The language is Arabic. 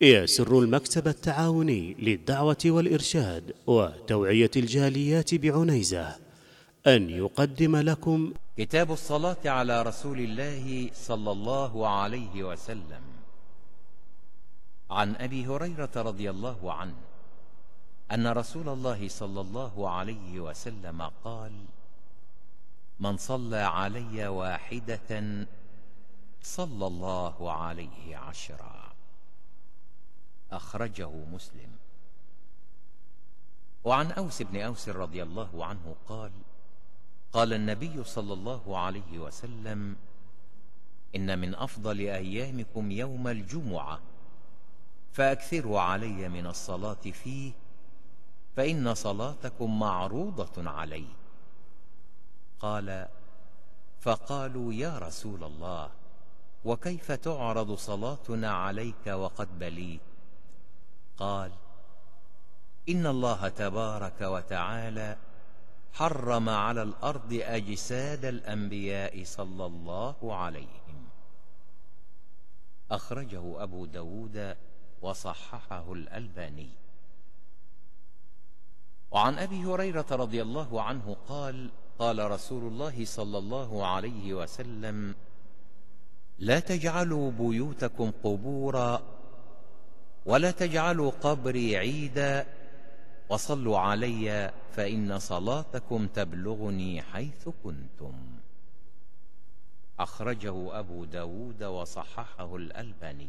يسر المكتب التعاوني للدعوة والإرشاد وتوعية الجاليات بعنيزة. أن يقدم لكم كتاب الصلاة على رسول الله صلى الله عليه وسلم. عن أبي هريرة رضي الله عنه أن رسول الله صلى الله عليه وسلم قال من صلى علي واحدة صلى الله عليه عشرا. أخرجه مسلم. وعن أوس بن أوس رضي الله عنه قال قال النبي صلى الله عليه وسلم إن من أفضل أيامكم يوم الجمعة فأكثروا علي من الصلاة فيه فإن صلاتكم معروضة علي. قال فقالوا يا رسول الله وكيف تعرض صلاتنا عليك وقد بليت؟ قال إن الله تبارك وتعالى حرم على الأرض أجساد الأنبياء صلى الله عليهم. أخرجه أبو داود وصححه الألباني. وعن أبي هريرة رضي الله عنه قال قال رسول الله صلى الله عليه وسلم لا تجعلوا بيوتكم قبورا ولا تجعلوا قبري عيدا وصلوا علي فإن صلاتكم تبلغني حيث كنتم. أخرجه أبو داود وصححه الألباني.